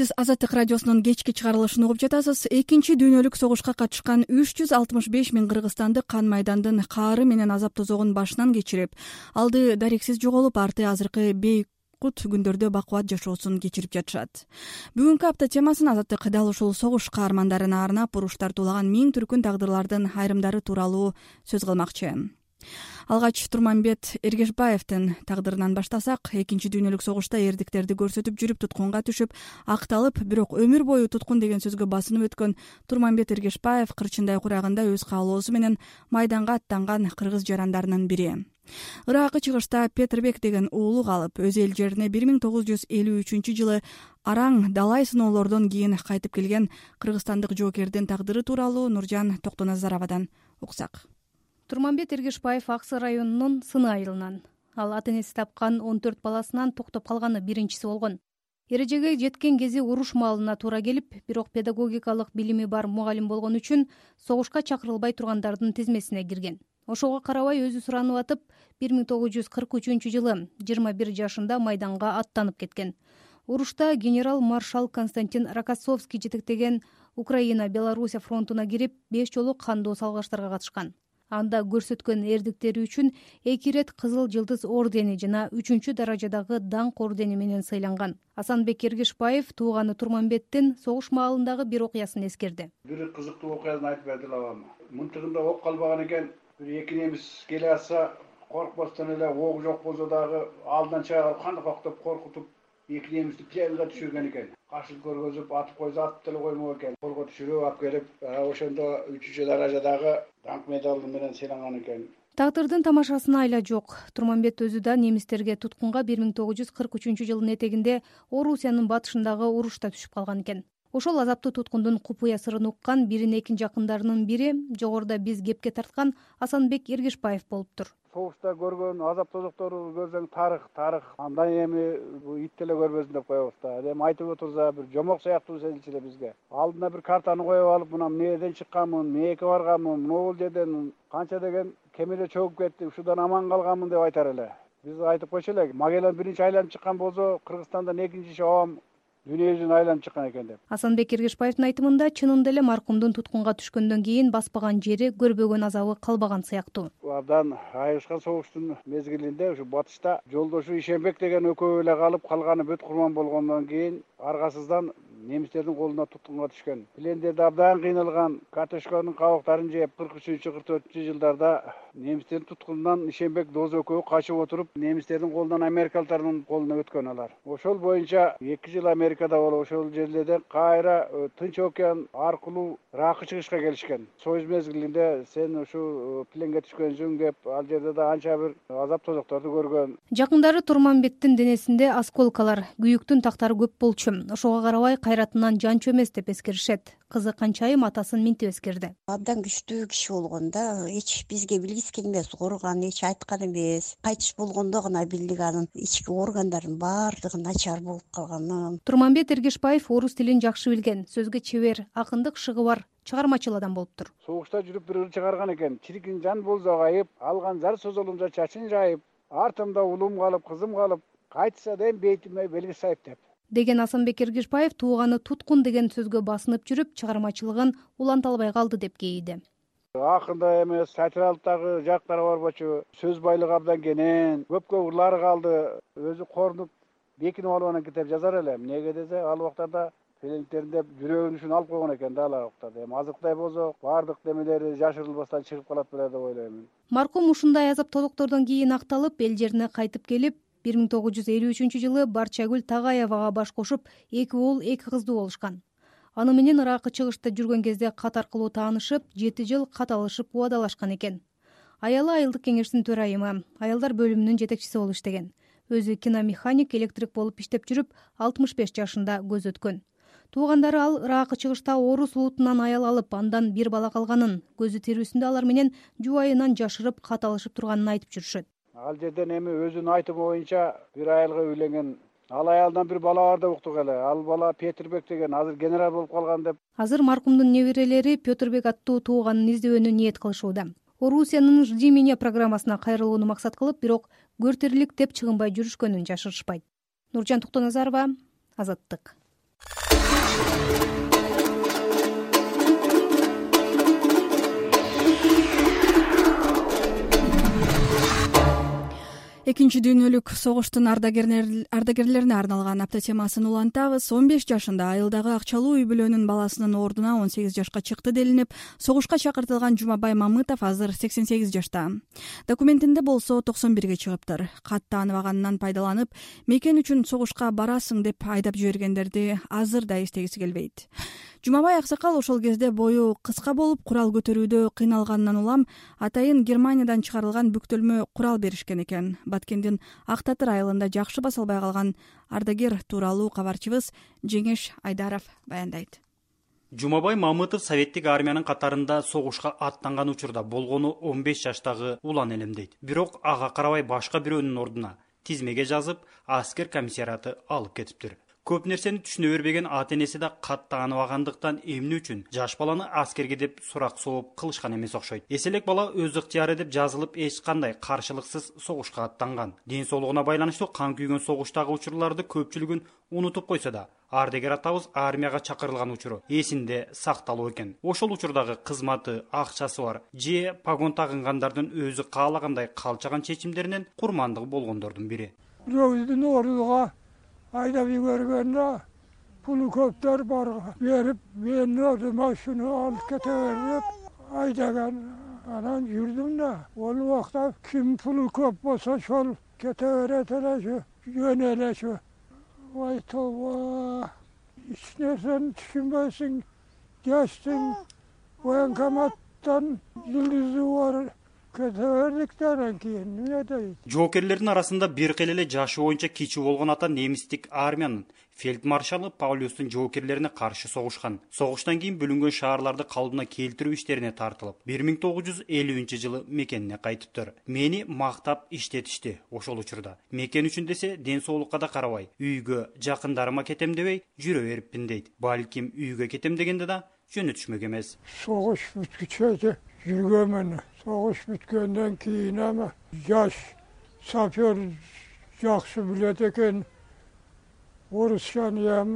сиз азаттык радиосунун кечки чыгарылышын угуп жатасыз. Экинчи дүйнөлүк согушка катышкан үч жүз алтымыш беш миң кыргызстандык кан майдандын каары менен азап тозогун башынан кечирип алды дарексиз жоголуп арты азыркы бейкут күндөрдө бакубат жашоосун кечирип жатышат. Бүгүнкү апта темасын азаттык дал ушул согуш каармандарына арнап уруштар туулаган миң түркүн тагдырлардын айрымдары тууралуу сөз кылмакчы алгач турманбет эргешбаевдин тагдырынан баштасак экинчи дүйнөлүк согушта эрдиктерди көрсөтүп жүрүп туткунга түшүп акталып бирок өмүр бою туткун деген сөзгө басынып өткөн турманбет эргешбаев кырчындай курагында өз каалоосу менен майданга аттанган кыргыз жарандарынын бири. Ыракы чыгышта петирбек деген уулу калып өз эл жерине бир миң тогуз жүз элүү үчүнчү жылы араң далай сыноолордон кийин кайтып келген кыргызстандык жоокердин тагдыры тууралуу нуржан токтоназаровадан уксак турманбет эргешбаев ак сый районунун сыны айылынан. Ал ата энеси тапкан он төрт баласынан токтоп калганы биринчиси болгон. Эрежеге жеткен кези уруш маалына туура келип бирок педагогикалык билими бар мугалим болгон үчүн согушка чакырылбай тургандардын тизмесине кирген. Ошого карабай өзү суранып атып бир миң тогуз жүз кырк үчүнчү жылы жыйырма бир жашында майданга аттанып кеткен. Урушта генерал маршал константин рокоссовский жетектеген украина белоруссия фронтуна кирип беш жолу кандуу салгачтарга катышкан анда көрсөткөн эрдиктери үчүн эки ирет кызыл жылдыз ордени жана үчүнчү даражадагы даңк ордени менен сыйланган асанбек эргешбаев тууганы турманбеттин согуш маалындагы бир окуясын эскерди. Бир кызыктуу окуясын айтып берди эле бабам мынтыгында ок калбаган экен. Бир эки немис келе атса коркпостон эле ок жок болсо дагы алдынан чыга калып кандайкы октоп коркутуп эки пленга түшүргөн экен. Каршылык көргөзүп атып койсо атып деле коймок экен. Колго түшүрүп алып келип ошондо үчүнчү даражадагы даңк медалы менен сыйланган экен. Тагдырдын тамашасына айла жок. Турманбет өзү да немистерге туткунга бир миң тогуз жүз кырк үчүнчү жылдын этегинде орусиянын батышындагы урушта түшүп калган экен. Ошол азаптуу туткундун купуя сырын уккан биринекин жакындарынын бири жогоруда биз кепке тарткан асанбек эргешбаев болуптур согушта көргөн азап тозокторду көрсөң тарых тарых. Андан эми ит деле көрбөсүн деп коебуз да. Эми айтып отурса бир жомок сыяктуу сезилчү эле бизге. Алдына бир картаны коюп алып мына эмнеден чыкканмын эмнеге барганмын могул жерден канча деген кемелер чөгүп кетти ушудан аман калганмын деп айтар эле. Биз айтып койчу элек магеллан биринчи айланып чыккан болсо кыргызстандан экинчиси обам дүйнө жүзүн айланып чыккан экен деп. Асанбек эргешбаевдин айтымында чынында эле маркумдун туткунга түшкөндөн кийин баспаган жери көрбөгөн азабы калбаган сыяктуу. Абдан айырышкан согуштун мезгилинде ушу батышта жолдошу ишенбек деген экөө эле калып калганы бүт курман болгондон кийин аргасыздан немистердин колуна туткунга түшкөн. Плендерде абдан кыйналган картошканын кабактарын жеп кырк үчүнчү кырк төртүнчү жылдарда немистердин туткунунан ишенбек дозу экөө качып отуруп немистердин колунан америкалыктардын колуна өткөн алар. Ошол боюнча эки жыл америкада болуп ошол жерлерден кайра э, тынч океан аркылуу ыракка чыгышка келишкен. Союз мезгилинде сен ушул э, пленге түшкөнсүң деп ал жерде да анча бир азап тозокторду көргөн. Жакындары турманбеттин денесинде осколкалар күйүктүн тактары көп болчу ошого карабай кайратынан жанчу эмес деп эскеришет. Кызы канчайым атасын минтип эскерди. Абдан күчтүү киши болгон да эч бизге билгиси келбес ооруганын эч айткан эмес кайтыш болгондо гана билдик анын ички органдарынын баардыгы начар болуп калганын. Турманбет эргешбаев орус тилин жакшы билген сөзгө чебер акындык шыгы бар чыгармачыл адам болуптур согушта жүрүп бир ыр чыгарган экен чиркин жан болсо кайып алган зар созолумда чачын жайып артымда улум калып кызым калып кайтса да эми бетиме белги сайып деп деген асанбек эргешбаев тууганы туткун деген сөзгө басынып жүрүп чыгармачылыгын уланта албай калды деп кейиди акында эмес сатиралыктагы жактары барбочу сөз байлыгы абдан кенен көпкө ырлары калды. Өзү корунуп бекинип алып анан китеп жазар эле эмнеге десе ал убактарда жүрөгүнүн учун алып койгон экен да ал убактарда. Эми азыркыдай болсо баардык немелери жашырылбастан чыгып калат беле деп ойлойм маркум ушундай азап тозоктордон кийин акталып эл жерине кайтып келип бир миң тогуз жүз элүү үчүнчү жылы барчагүл тагаевага баш кошуп эки уул эки кыздуу болушкан аны менен ыракы чыгышта жүргөн кезде кат аркылуу таанышып жети жыл кат алышып убадалашкан экен. Аялы айылдык кеңештин төрайымы аялдар бөлүмүнүн жетекчиси болуп иштеген. Өзү киномеханик электрик болуп иштеп жүрүп алтымыш беш жашында көз өткөн. Туугандары ал ыракы чыгышта орус улутунан аял алып андан бир бала калганын көзү тирүүсүндө алар менен жубайынан жашырып кат алышып турганын айтып жүрүшөт ал жерден эми өзүнүн айтымы боюнча бир аялга үйлөнгөн ал аялдан бир бала бар деп уктук эле. Ал бала петирбек деген азыр генерал болуп калган деп. Азыр маркумдун неберелери петирбек аттуу тууганын издөөнү ниет кылышууда. Орусиянын жди меня программасына кайрылууну максат кылып бирок көртерилик деп чыгынбай жүрүшкөнүн жашырышпайт. Нуржан токтоназарова азаттык экинчи дүйнөлүк согуштун ардагерлерине арналган апта темасын улантабыз. Он беш жашында айылдагы акчалуу үй бүлөнүн баласынын ордуна он сегиз жашка чыкты делинип согушка чакыртылган жумабай мамытов азыр сексен сегиз жашта. Документинде болсо токсон бирге чыгыптыр. Кат тааныбаганынан пайдаланып мекен үчүн согушка барасың деп айдап жибергендерди азыр да эстегиси келбейт жумабай аксакал ошол кезде бою кыска болуп курал көтөрүүдө кыйналганынан улам атайын германиядан чыгарылган бүктөлмө курал беришкен экен. Баткендин ак татыр айылында жакшы баса албай калган ардагер тууралуу кабарчыбыз жеңеш айдаров баяндайт. Жумабай мамытов советтик армиянын катарында согушка аттанган учурда болгону он беш жаштагы улан элем дейт бирок ага карабай башка бирөөнүн ордуна тизмеге жазып аскер комиссариаты алып кетиптир көп нерсени түшүнө бербеген ата энеси да кат тааныбагандыктан эмне үчүн жаш баланы аскерге деп сурак сооп кылышкан эмес окшойт. Эс элек бала өз ыктыяры деп жазылып эч кандай каршылыксыз согушка аттанган. Ден соолугуна байланыштуу кан күйгөн согуштагы учурларды көпчүлүгүн унутуп койсо да ардегер атабыз армияга чакырылган учуру эсинде сакталуу экен. Ошол учурдагы кызматы акчасы бар же погон тагынгандардын өзү каалагандай калчаган чечимдеринен курмандыгы болгондордун бири айдап жибергенде пулу көптөр бар берип менин ордума ушуну алып кете бер деп айдаган анан жүрдүм да. Ал убакта ким пулу көп болсо ошол кете берет элечү жөн элечү ой тооба эч нерсени түшүнбөйсүң? Жашсың военкоматтан жылдызы бар анан кийин эмне дейт жоокерлердин арасында бир кыйла эле жашы боюнча кичүү болгон ата немистик армиянын фельд маршалы паулюстун жоокерлерине каршы согушкан согуштан кийин бүлүнгөн шаарларды калыбына келтирүү иштерине тартылып бир миң тогуз жүз элүүнчү жылы мекенине кайтыптыр мени мактап иштетишти ошол учурда. Мекен үчүн десе ден соолукка да карабай үйгө жакындарыма кетем дебей жүрө бериппин дейт. Балким үйгө кетем дегенде да жөнөтүшмөк эмес. Согуш жүргөнмүн согуш бүткөндөн кийин эми жаш сапер жакшы билет экен. Орусчанıyam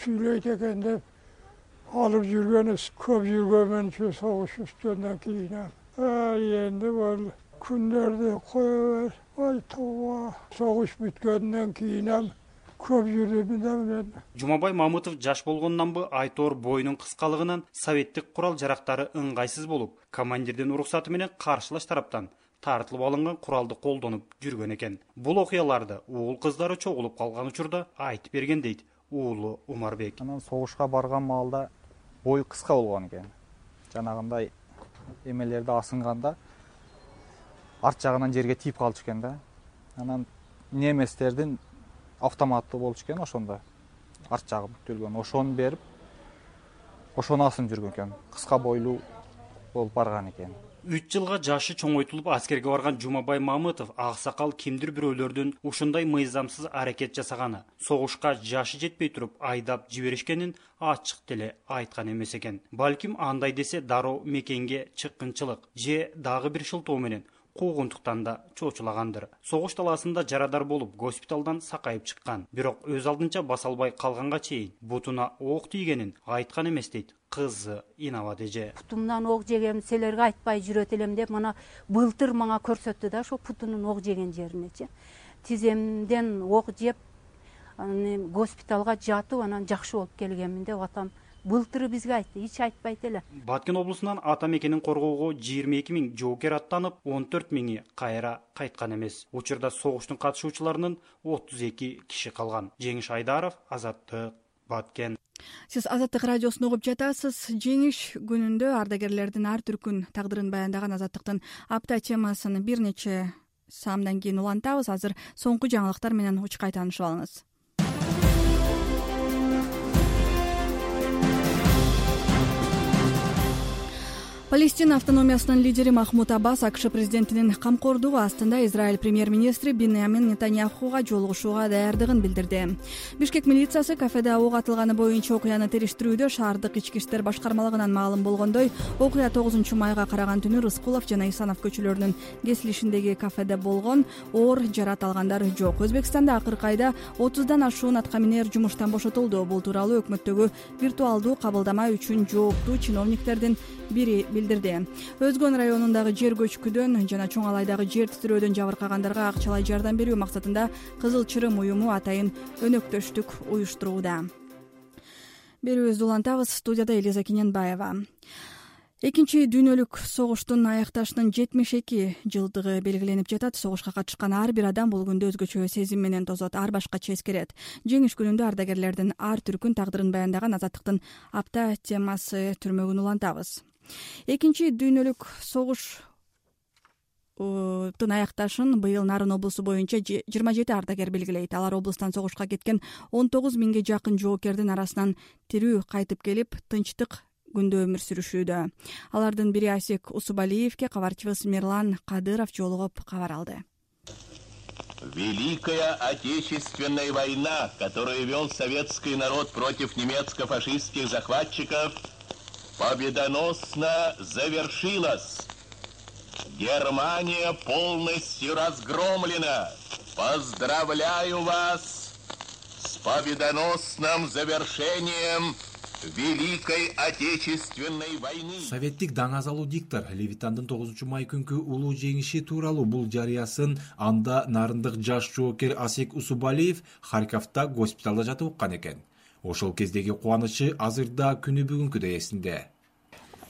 сүйлөйт экен деп алып жүргөнү көп жүргөнмүнчү согуш бүткөндөн кийин эми энди бул күндөрдү кое бер. Ой тооба согуш бүткөндөн кийин эми көп жумабай мамытов жаш болгондунанбы айтор боюнун кыскалыгынан советтик курал жарактары ыңгайсыз болуп командирдин уруксаты менен каршылаш тараптан тартылып алынган куралды колдонуп жүргөн экен. Бул окуяларды уул кыздары чогулуп калган учурда айтып берген дейт уулу умарбек. Анан согушка барган маалда бою кыска болгон экен. Жанагындай эмелерди асынганда арт жагынан жерге тийип калчу экен да. Анан немецтердин автоматтуу болчу экен ошондо арт жагы бүктөлгөн ошону берип ошону асынып жүргөн экен. Кыска бойлуу болуп барган экен. Үч жылга жашы чоңойтулуп аскерге барган жумабай мамытов аксакал кимдир бирөөлөрдүн ушундай мыйзамсыз аракет жасаганы согушка жашы жетпей туруп айдап жиберишкенин ачык деле айткан эмес экен. Балким андай десе дароо мекенге чыккынчылык же дагы бир шылтоо менен куугунтуктан да чочулагандыр согуш талаасында жарадар болуп госпиталдан сакайып чыккан. Бирок өз алдынча баса албай калганга чейин бутуна ок тийгенин айткан эмес дейт. Кызы инабат эже бутумдан ок жегенди силерге айтпай жүрөт элем деп мына былтыр мага көрсөттү да ошол бутунун ок жеген жеринечи тиземден ок жеп госпиталга жатып анан жакшы болуп келгенмин деп атам былтыры бизге айтты эч айтпайт эле. Баткен облусунан ата мекенин коргоого жыйырма эки миң жоокер аттанып он төрт миңи кайра кайткан эмес. Учурда согуштун катышуучуларынын отуз эки киши калган. Жеңиш айдаров азаттык баткен. Сиз азаттык радиосун угуп жатасыз. Жеңиш күнүндө ардагерлердин ар түркүн тагдырын баяндаган азаттыктын апта темасын бир нече саамдан кийин улантабыз. Азыр соңку жаңылыктар менен учкай таанышып алыңыз палестина автономиясынын лидери махмуд аббас акш президентинин камкордугу астында израиль премьер министри бинямин нетаньяхуга жолугушууга даярдыгын билдирди. Бишкек милициясы кафеде ок атылганы боюнча окуяны териштирүүдө шаардык ички иштер башкармалыгынан маалым болгондой окуя тогузунчу майга караган түнү рыскулов жана исанов көчөлөрүнүн кесилишиндеги кафеде болгон оор жарат алгандар жок. Өзбекстанда акыркы айда отуздан ашуун атка минер жумуштан бошотулду. Бул тууралуу өкмөттөгү виртуалдуу кабылдама үчүн жооптуу чиновниктердин бири билдирди. Өзгөн районундагы жер көчкүдөн жана чоң алайдагы жер титирөөдөн жабыркагандарга акчалай жардам берүү максатында кызыл чырым уюму атайын өнөктөштүк уюштурууда. Берүүбүздү улантабыз студияда элиза кененбаева. Экинчи дүйнөлүк согуштун аякташынын жетимиш эки жылдыгы белгиленип жатат. Согушка катышкан ар бир адам бул күндү өзгөчө сезим менен тосот ар башкача эскерет. Жеңиш күнүндө ардагерлердин ар түркүн тагдырын баяндаган азаттыктын апта темасы түрмөгүн улантабыз экинчи дүйнөлүк согуш тын аякташын быйыл нарын облусу боюнча жыйырма жети ардагер белгилейт. Алар облустан согушка кеткен он тогуз миңге жакын жоокердин арасынан тирүү кайтып келип тынчтык күндө өмүр сүрүшүүдө. Алардын бири асек усубалиевке кабарчыбыз мирлан кадыров жолугуп кабар алды. Великая отечественная война которую вел советский народ против немецко фашистских захватчиков победоносно завершилась германия полностью разгромлена. Поздравляю вас с победоносным завершением великой отечественной войны. Советтик даңазалуу диктор. Левитандын тогузунчу май күнкү улуу жеңиши тууралуу бул жарыясын анда нарындык жаш жоокер асек усубалиев харьковдо госпиталда жатып уккан экен ошол кездеги кубанычы азыр да күнү бүгүнкүдөй эсинде.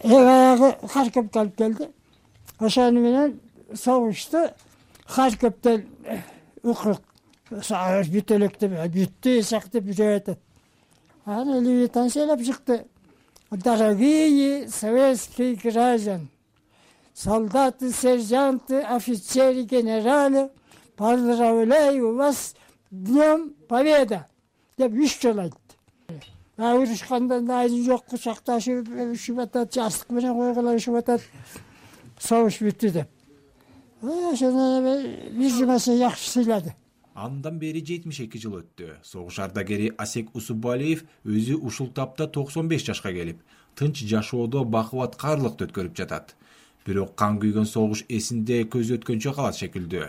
Э баягы харьковго алып келди. Ошону менен согушту харьковдон укук бүт элек деп бүттү эсак деп жүрүп атат анан левитан ыйлап чыкты. Дорогие советские граждане солдаты сержанты офицеры генералы поздравляю вас днем победа деп үч жолу айтты урушканда найзы жок кучакташып ушуп атат жастык менен койгула ушуп атат. Согуш бүттү деп. Ошондон эми бир жумасын жакшы сыйлады. Андан бери жетимиш эки жыл өттү. Согуш ардагери асек усубалиев өзү ушул тапта токсон беш жашка келип тынч жашоодо бакубат каалыкты өткөрүп жатат. Бирок кан күйгөн согуш эсинде көзү өткөнчө калат шекилдүү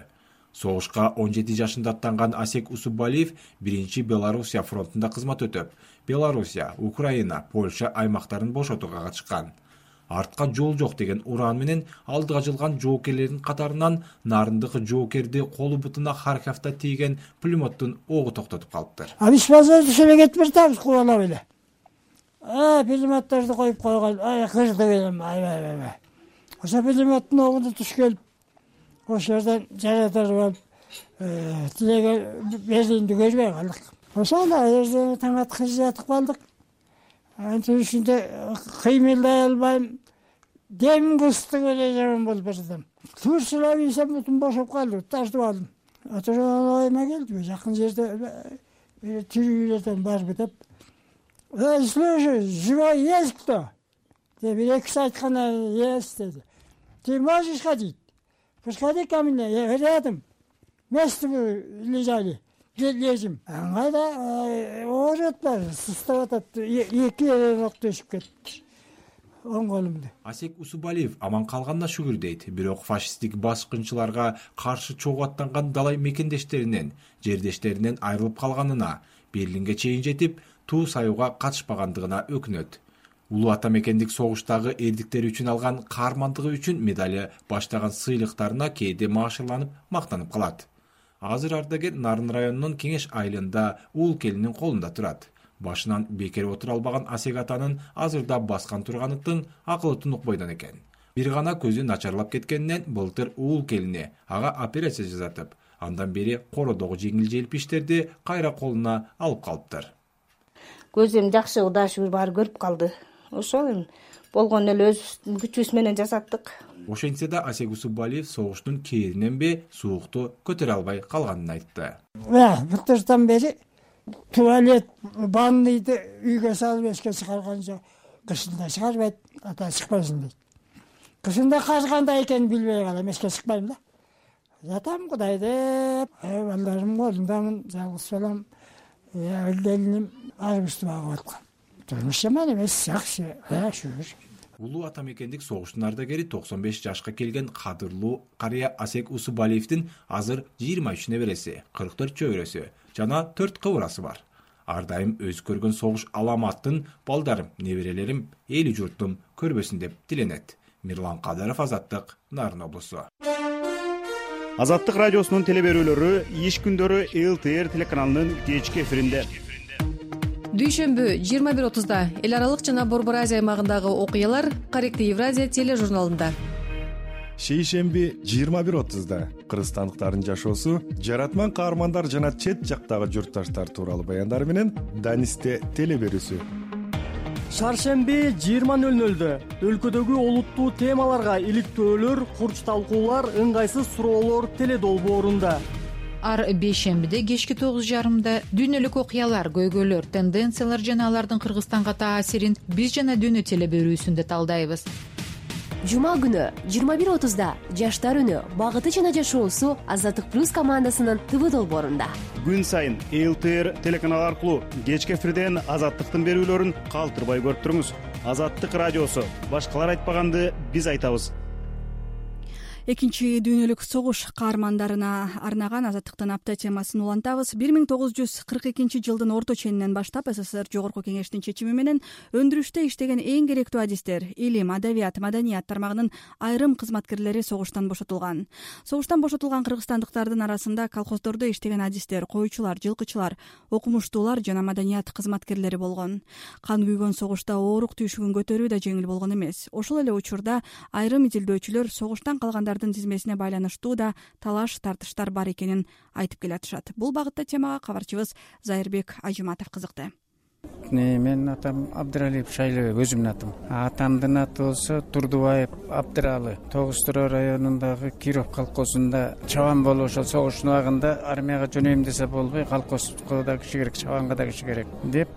согушка он жети жашында аттанган асек усубалиев биринчи белоруссия фронтунда кызмат өтөп белоруссия украина польша аймактарын бошотууга катышкан. Артка жол жок деген уран менен алдыга жылган жоокерлердин катарынан нарындык жоокерди колу бутуна харьковдо тийген пулеметтун огу токтотуп калыптыр а биз ошо эле кетип баратабыз кубанып эле пулемотторду коюп койгон кырдып элем аябай ошо пулеметтун огуна туш келип ошол жерден жаратырып алып э, тилеге берлинди көрбөй калдык. Ошол жерде таң атканча жатып калдык. Антип ушунтип э, кыймылдай албайм. Демим кыстык эле жаман болуп баратам. Турсулап ийсем бутум бошоп калды тартып алдым. Оюма келди жакын жерде тирүү эледен барбы деп. Эй слушай живой есть кто? Деп бир экиси айткандан есть деди. Ты можешь ходить подходи ко мне рядом место лежали лежим. Аңайда ооруп атпайбы сыстап атат эки ок төшүп кетти оң колумду асек усубалиев аман калганына шүгүр дейт бирок фашисттик баскынчыларга каршы чогуу аттанган далай мекендештеринен жердештеринен айрылып калганына берлинге чейин жетип туу саюуга катышпагандыгына өкүнөт улуу ата мекендик согуштагы эрдиктери үчүн алган каармандыгы үчүн медали баштаган сыйлыктарына кээде маашырланып мактанып калат. Азыр ардагер нарын районунун кеңеш айылында уул келинин колунда турат. Башынан бекер отура албаган асек атанын азыр да баскан турганы тың акылы тунукпойдон экен. Бир гана көзү начарлап кеткенинен былтыр уул келини ага операция жасатып андан бери кородогу жеңил желпи иштерди кайра колуна алып калыптыр. Көзү эми жакшы кудайга шүгүр баары көрүп калды ошол эми болгону эле өзүбүздүн күчүбүз менен жасаттык. Ошентсе да асек усубалиев согуштун кээриненби суукту көтөрө албай калганын айтты. Былтыртан бери туалет ванныйды үйгө салып эске чыгарган жок кышында чыгарбайт ата чыкпайсың дейт. Кышында кар кандай экенин билбей калам эске чыкпайм да. Жатам кудай деп балдарымдын колундамын жалгыз балам келиним баарыбызды багып аткан турмуш жаман эмес жакшы шүгүр. Улуу ата мекендик согуштун ардагери токсон беш жашка келген кадырлуу карыя асек усубалиевдин азыр жыйырма үч небереси кырк төрт чөбүрөсү жана төрт кыбырасы бар. Ар дайым өзү көргөн согуш аламатын балдарым неберелерим эли журтум көрбөсүн деп тиленет. Мирлан кадыров азаттык нарын облусу. Азаттык радиосунун теле берүүлөрү иш күндөрү лтр телеканалынын кечки эфиринде дүйшөмбү жыйырма бир отузда эл аралык жана борбор азия аймагындагы окуялар корректий евразия тележурналында. Шейшемби жыйырма бир отузда кыргызстандыктардын жашоосу жаратман каармандар жана чет жактагы журтташтар тууралуу баяндар менен данисте теле берүүсү. Шаршемби жыйырма нөл нөлдө өлкөдөгү олуттуу темаларга иликтөөлөр курч талкуулар ыңгайсыз суроолор теле долбоорунда ар бейшембиде кечки тогуз жарымда дүйнөлүк окуялар көйгөйлөр тенденциялар жана алардын кыргызстанга таасирин биз жана дүйнө теле берүүсүндө талдайбыз. Жума күнү жыйырма бир отузда жаштар үнү багыты жана жашоосу азаттык плюс командасынын тв долбоорунда. Күн сайын лтр телеканалы аркылуу кечки эфирден азаттыктын берүүлөрүн калтырбай көрүп туруңуз азаттык радиосу башкалар айтпаганды биз айтабыз экинчи дүйнөлүк согуш каармандарына арнаган азаттыктын апта темасын улантабыз. Бир миң тогуз жүз кырк экинчи жылдын орто ченинен баштап ссср жогорку кеңештин чечими менен өндүрүштө иштеген эң керектүү адистер илим адабият маданият тармагынын айрым кызматкерлери согуштан бошотулган. Согуштан бошотулган кыргызстандыктардын арасында колхоздордо иштеген адистер койчулар жылкычылар окумуштуулар жана маданият кызматкерлери болгон. Кан күйгөн согушта оорук түйшүгүн көтөрүү да жеңил болгон эмес. Ошол эле учурда айрым изилдөөчүлөр согуштан тизмесине байланыштуу да талаш тартыштар бар экенин айтып келатышат. Бул багытта темага кабарчыбыз зайырбек ажыматов кызыкты менин атам абдыралиев шайлыбек өзүмдүн атым. Атамдын аты болсо турдубаев абдыралы. Тогуз туроо районундагы киров колхозунда чабан болуп ошол согуштун убагында армияга жөнөйм десе болбой колхозго да киши керек чабанга да киши керек деп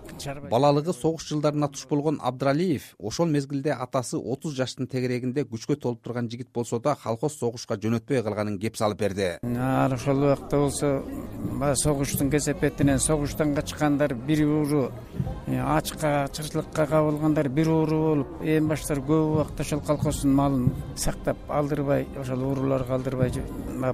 балалыгы согуш жылдарына туш болгон абдыралиев ошол мезгилде атасы отуз жаштын тегерегинде күчкө толуп турган жигит болсо да колхоз согушка жөнөтпөй калганын кеп салып берди. Ал ошол убакта болсо баягы согуштун кесепетинен согуштан качкандар бир ууру Э, ачка ачкычылыкка кабылгандар бир ууру болуп эң баштары көп убакта ошол колхоздун малын сактап алдырбай ошол ууруларга алдырбай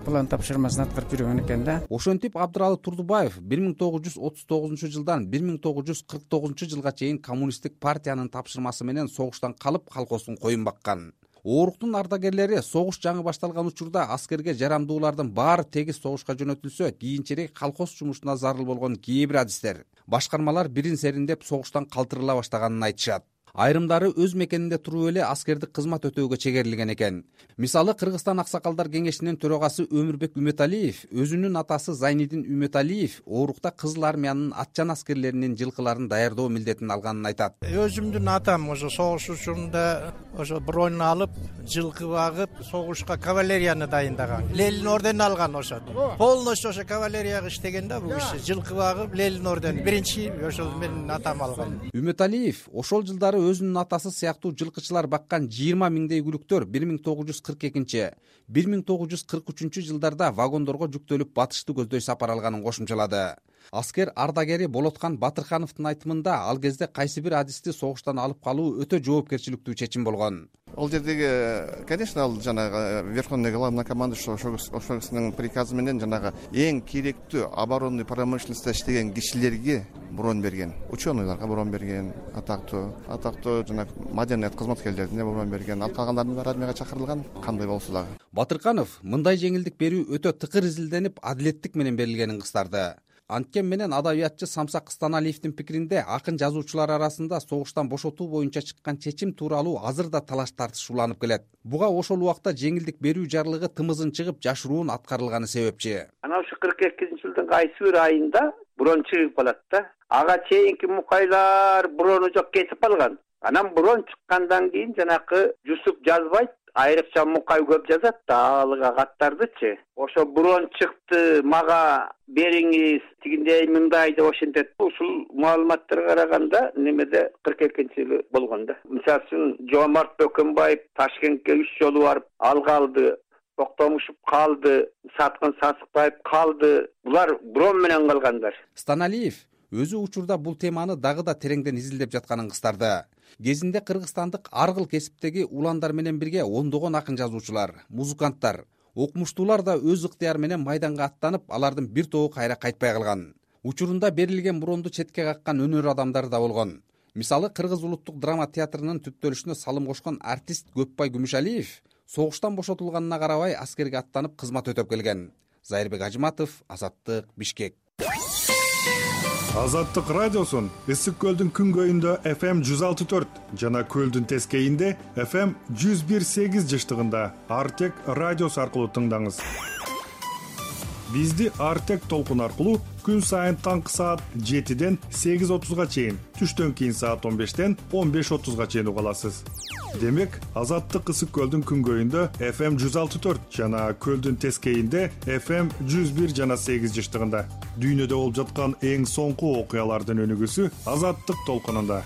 план тапшырмасын аткарып жүргөн экен да. Ошентип абдыралы турдубаев бир миң тогуз жүз отуз тогузунчу жылдан бир миң тогуз жүз кырк тогузунчу жылга чейин коммунисттик партиянын тапшырмасы менен согуштан калып колхоздун коюн баккан ооруктун ардагерлери согуш жаңы башталган учурда аскерге жарамдуулардын баары тегиз согушка жөнөтүлсө кийинчерээк колхоз жумушуна зарыл болгон кээ бир адистер башкармалар бирин сериндеп согуштан калтырыла баштаганын айтышат айрымдары өз мекенинде туруп эле аскердик кызмат өтөөгө чегерилген экен. Мисалы кыргызстан аксакалдар кеңешинин төрагасы өмүрбек үмөталиев өзүнүн атасы зайнидин үмөталиев оорукта кызыл армиянын атчан аскерлеринин жылкыларын даярдоо милдетин алганын айтат. Өзүмдүн атам ошо согуш учурунда ошо бронь алып жылкы багып согушка кавалерияны дайындаган. Ленин орденин алган ошо. Полностью ошо кавалерияга иштеген да бул киши. Жылкы багып ленин ордени. Биринчи ошол менин атам алган. Үмөталиев ошол жылдары өзүнүн атасы сыяктуу жылкычылар баккан жыйырма миңдей күлүктөр бир миң тогуз жүз кырк экинчи бир миң тогуз жүз кырк үчүнчү жылдарда вагондорго жүктөлүп батышты көздөй сапар алганын кошумчалады аскер ардагери болоткан батырхановдун айтымында ал кезде кайсы бир адисти согуштан алып калуу өтө жоопкерчиликтүү чечим болгон. Ал жердеги конечно ал жанагы верховный главнокомандующий ошол кишинин приказы менен жанагы эң керектүү оборонный промышленностьта иштеген кишилерге бронь берген ученыйларга бронь берген атактуу атактуу жанагы маданият кызматкерлерине бронь берген ал калгандардын баары армияга чакырылган кандай болсо дагы. Батырканов мындай жеңилдик берүү өтө тыкыр изилденип адилеттик менен берилгенин кыстарды анткени менен адабиятчы самсак станалиевдин пикиринде акын жазуучулар арасында согуштан бошотуу боюнча чыккан чечим тууралуу азыр да талаш тартыш уланып келет. Буга ошол убакта жеңилдик берүү жарлыгы тымызын чыгып жашыруун аткарылганы себепчи. Анан ушу кырк экинчи жылдын кайсы бир айында бронь чыгып калат да ага чейинки мукайлар брону жок кесип алган анан бронь чыккандан кийин жанакы жусуп жазбайт айрыкча мукай көп жазат да алга каттардычы. Ошо бронь чыкты мага бериңиз тигиндей мындай деп ошентет ушул маалыматтарга караганда немеде кырк экинчи жылы болгон да. Мисалы үчүн жоомарт бөкөнбаев ташкентке үч жолу барып алга алды токтомушев калды саткын сасыкбаев калды. Булар бронь менен калгандар. Станалиев өзү учурда бул теманы дагы да тереңден изилдеп жатканын кыстарды кезинде кыргызстандык ар кыл кесиптеги уландар менен бирге ондогон акын жазуучулар музыканттар окумуштуулар да өз ыктыяры менен майданга аттанып алардын бир тобу кайра кайтпай калган. Учурунда берилген бронду четке каккан өнөр адамдары да болгон. Мисалы кыргыз улуттук драма театрынын түптөлүшүнө салым кошкон артист көпбай күмүшалиев согуштан бошотулганына карабай аскерге аттанып кызмат өтөп келген. Зайырбек ажыматов азаттык бишкек азаттык радиосун ысык көлдүн күнгөйүндө fm жүз алты төрт жана көлдүн тескейинде fm жүз бир сегиз жыштыгында артек радиосу аркылуу тыңдаңыз бизди артек толкун аркылуу күн сайын таңкы саат жетиден сегиз отузга чейин түштөн кийин саат он бештен он беш отузга чейин уга аласыз. Демек азаттык ысык көлдүн күнгөйүндө fm жүз алты төрт жана көлдүн тескейинде fm жүз бир жана сегиз жыштыгында. Дүйнөдө болуп жаткан эң соңку окуялардын өнүгүүсү азаттык толкунунда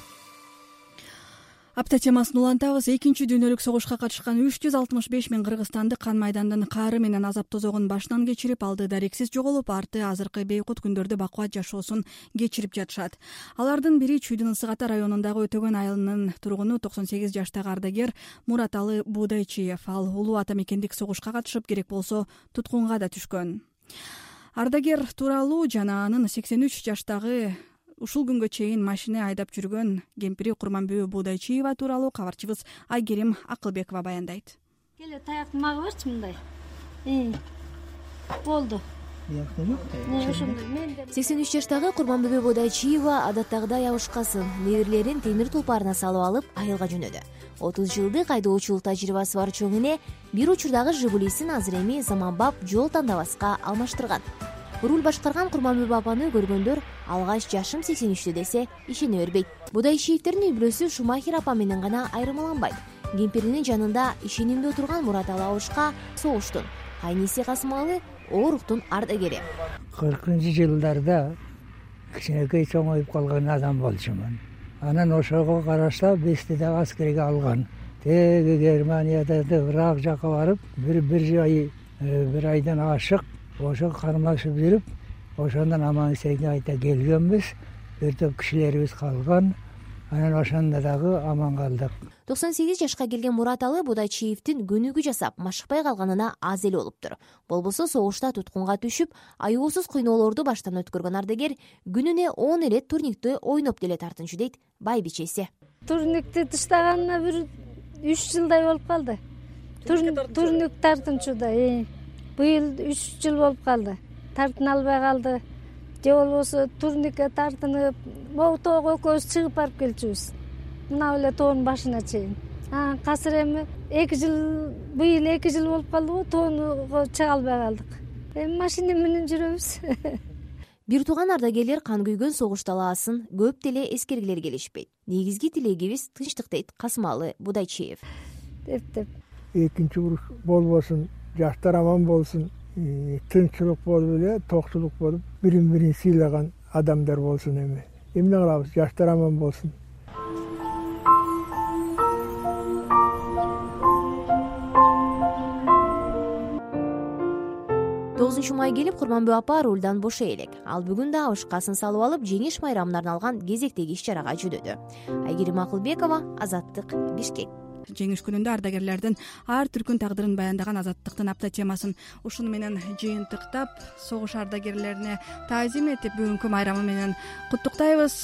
апта темасын улантабыз. Экинчи дүйнөлүк согушка катышкан үч жүз алтымыш беш миң кыргызстандык кан майдандын каары менен азап тозогун башынан кечирип алды. Дарексиз жоголуп арты азыркы бейкут күндөрдү бакубат жашоосун кечирип жатышат. Алардын бири чүйдүн ысык ата районундагы өтөгөн айылынын тургуну токсон сегиз жаштагы ардагер мураталы буудайчиев ал улуу ата мекендик согушка катышып керек болсо туткунга да түшкөн. Ардагер тууралуу жана анын сексен үч жаштагы ушул күнгө чейин машина айдап жүргөн кемпири курманбүбү буудайчиева тууралуу кабарчыбыз айгерим акылбекова баяндайт. Келе таякты мага берчи мындай? Болду. Сексен үч жаштагы курманбүбү буудайчиева адаттагыдай абышкасын неберелерин темир тулпарына салып алып айылга жөнөдү отуз жылдык айдоочулук тажрыйбасы бар чоң эне бир учурдагы жигулисин азыр эми заманбап жол тандабаска алмаштырган руль башкарган курманбүбү апаны көргөндөр алгач жашым сексен үчтө десе ишене бербейт будайчиевдердин үй бүлөсү шумахер апа менен гана айырмаланбайт. Кемпиринин жанында ишенимдүү турган мураталы абышка согуштун. Кайниси касымалы ооруктун ардагери. Кыркынчы жылдарда кичинекей чоңоюп калган адам болчумун. Анан ошого караштаа бизди дагы аскерге алган. Тээги германияда ырак жака барып бир ай э, бир айдан ашык ошо кармашып жүрүп ошондон аман эсен кайта келгенбиз бир топ кишилерибиз калган. Анан ошондо дагы аман калдык. Токсон сегиз жашка келген мураталы будайчиевдин көнүгүү жасап машыкпай калганына аз эле болуптур болбосо согушта туткунга түшүп аюусуз кыйноолорду баштан өткөргөн ардагер күнүнө он эле турниктти ойноп деле тартынчу дейт байбичеси турникти таштаганына бир үч жылдай болуп калды. Турник тартынчуда быйыл үч жыл болуп калды. Тартына албай калды. Же болбосо турникке тартынып могу тоого экөөбүз чыгып барып келчүбүз. Мына эле тоонун башына чейин. Анан азыр эми эки жыл быйыл эки жыл болуп калды го тоого чыга албай калдык. Эми машина менен жүрөбүз. Бир тууган ардагерлер кан күйгөн согуш талаасын көп деле эскергилери келишпейт. Негизги тилегибиз тынчтык дейт касымалы будайчиев. Эптеп экинчи уруш болбосун жаштар аман болсун тынччылык болуп эле токчулук болуп бирин бирин сыйлаган адамдар болсун эми. Эмне кылабыз? Жаштар аман болсун. Тогузунчу май келип курманбү апа рульдан бошой элек. Ал бүгүн да абышкасын салып алып жеңиш майрамына арналган кезектеги иш чарага жөнөдү айгерим акылбекова азаттык бишкек жеңиш күнүндө ардагерлердин ар түркүн тагдырын баяндаган азаттыктын апта темасын ушуну менен жыйынтыктап согуш ардагерлерине таазим этип бүгүнкү майрамы менен куттуктайбыз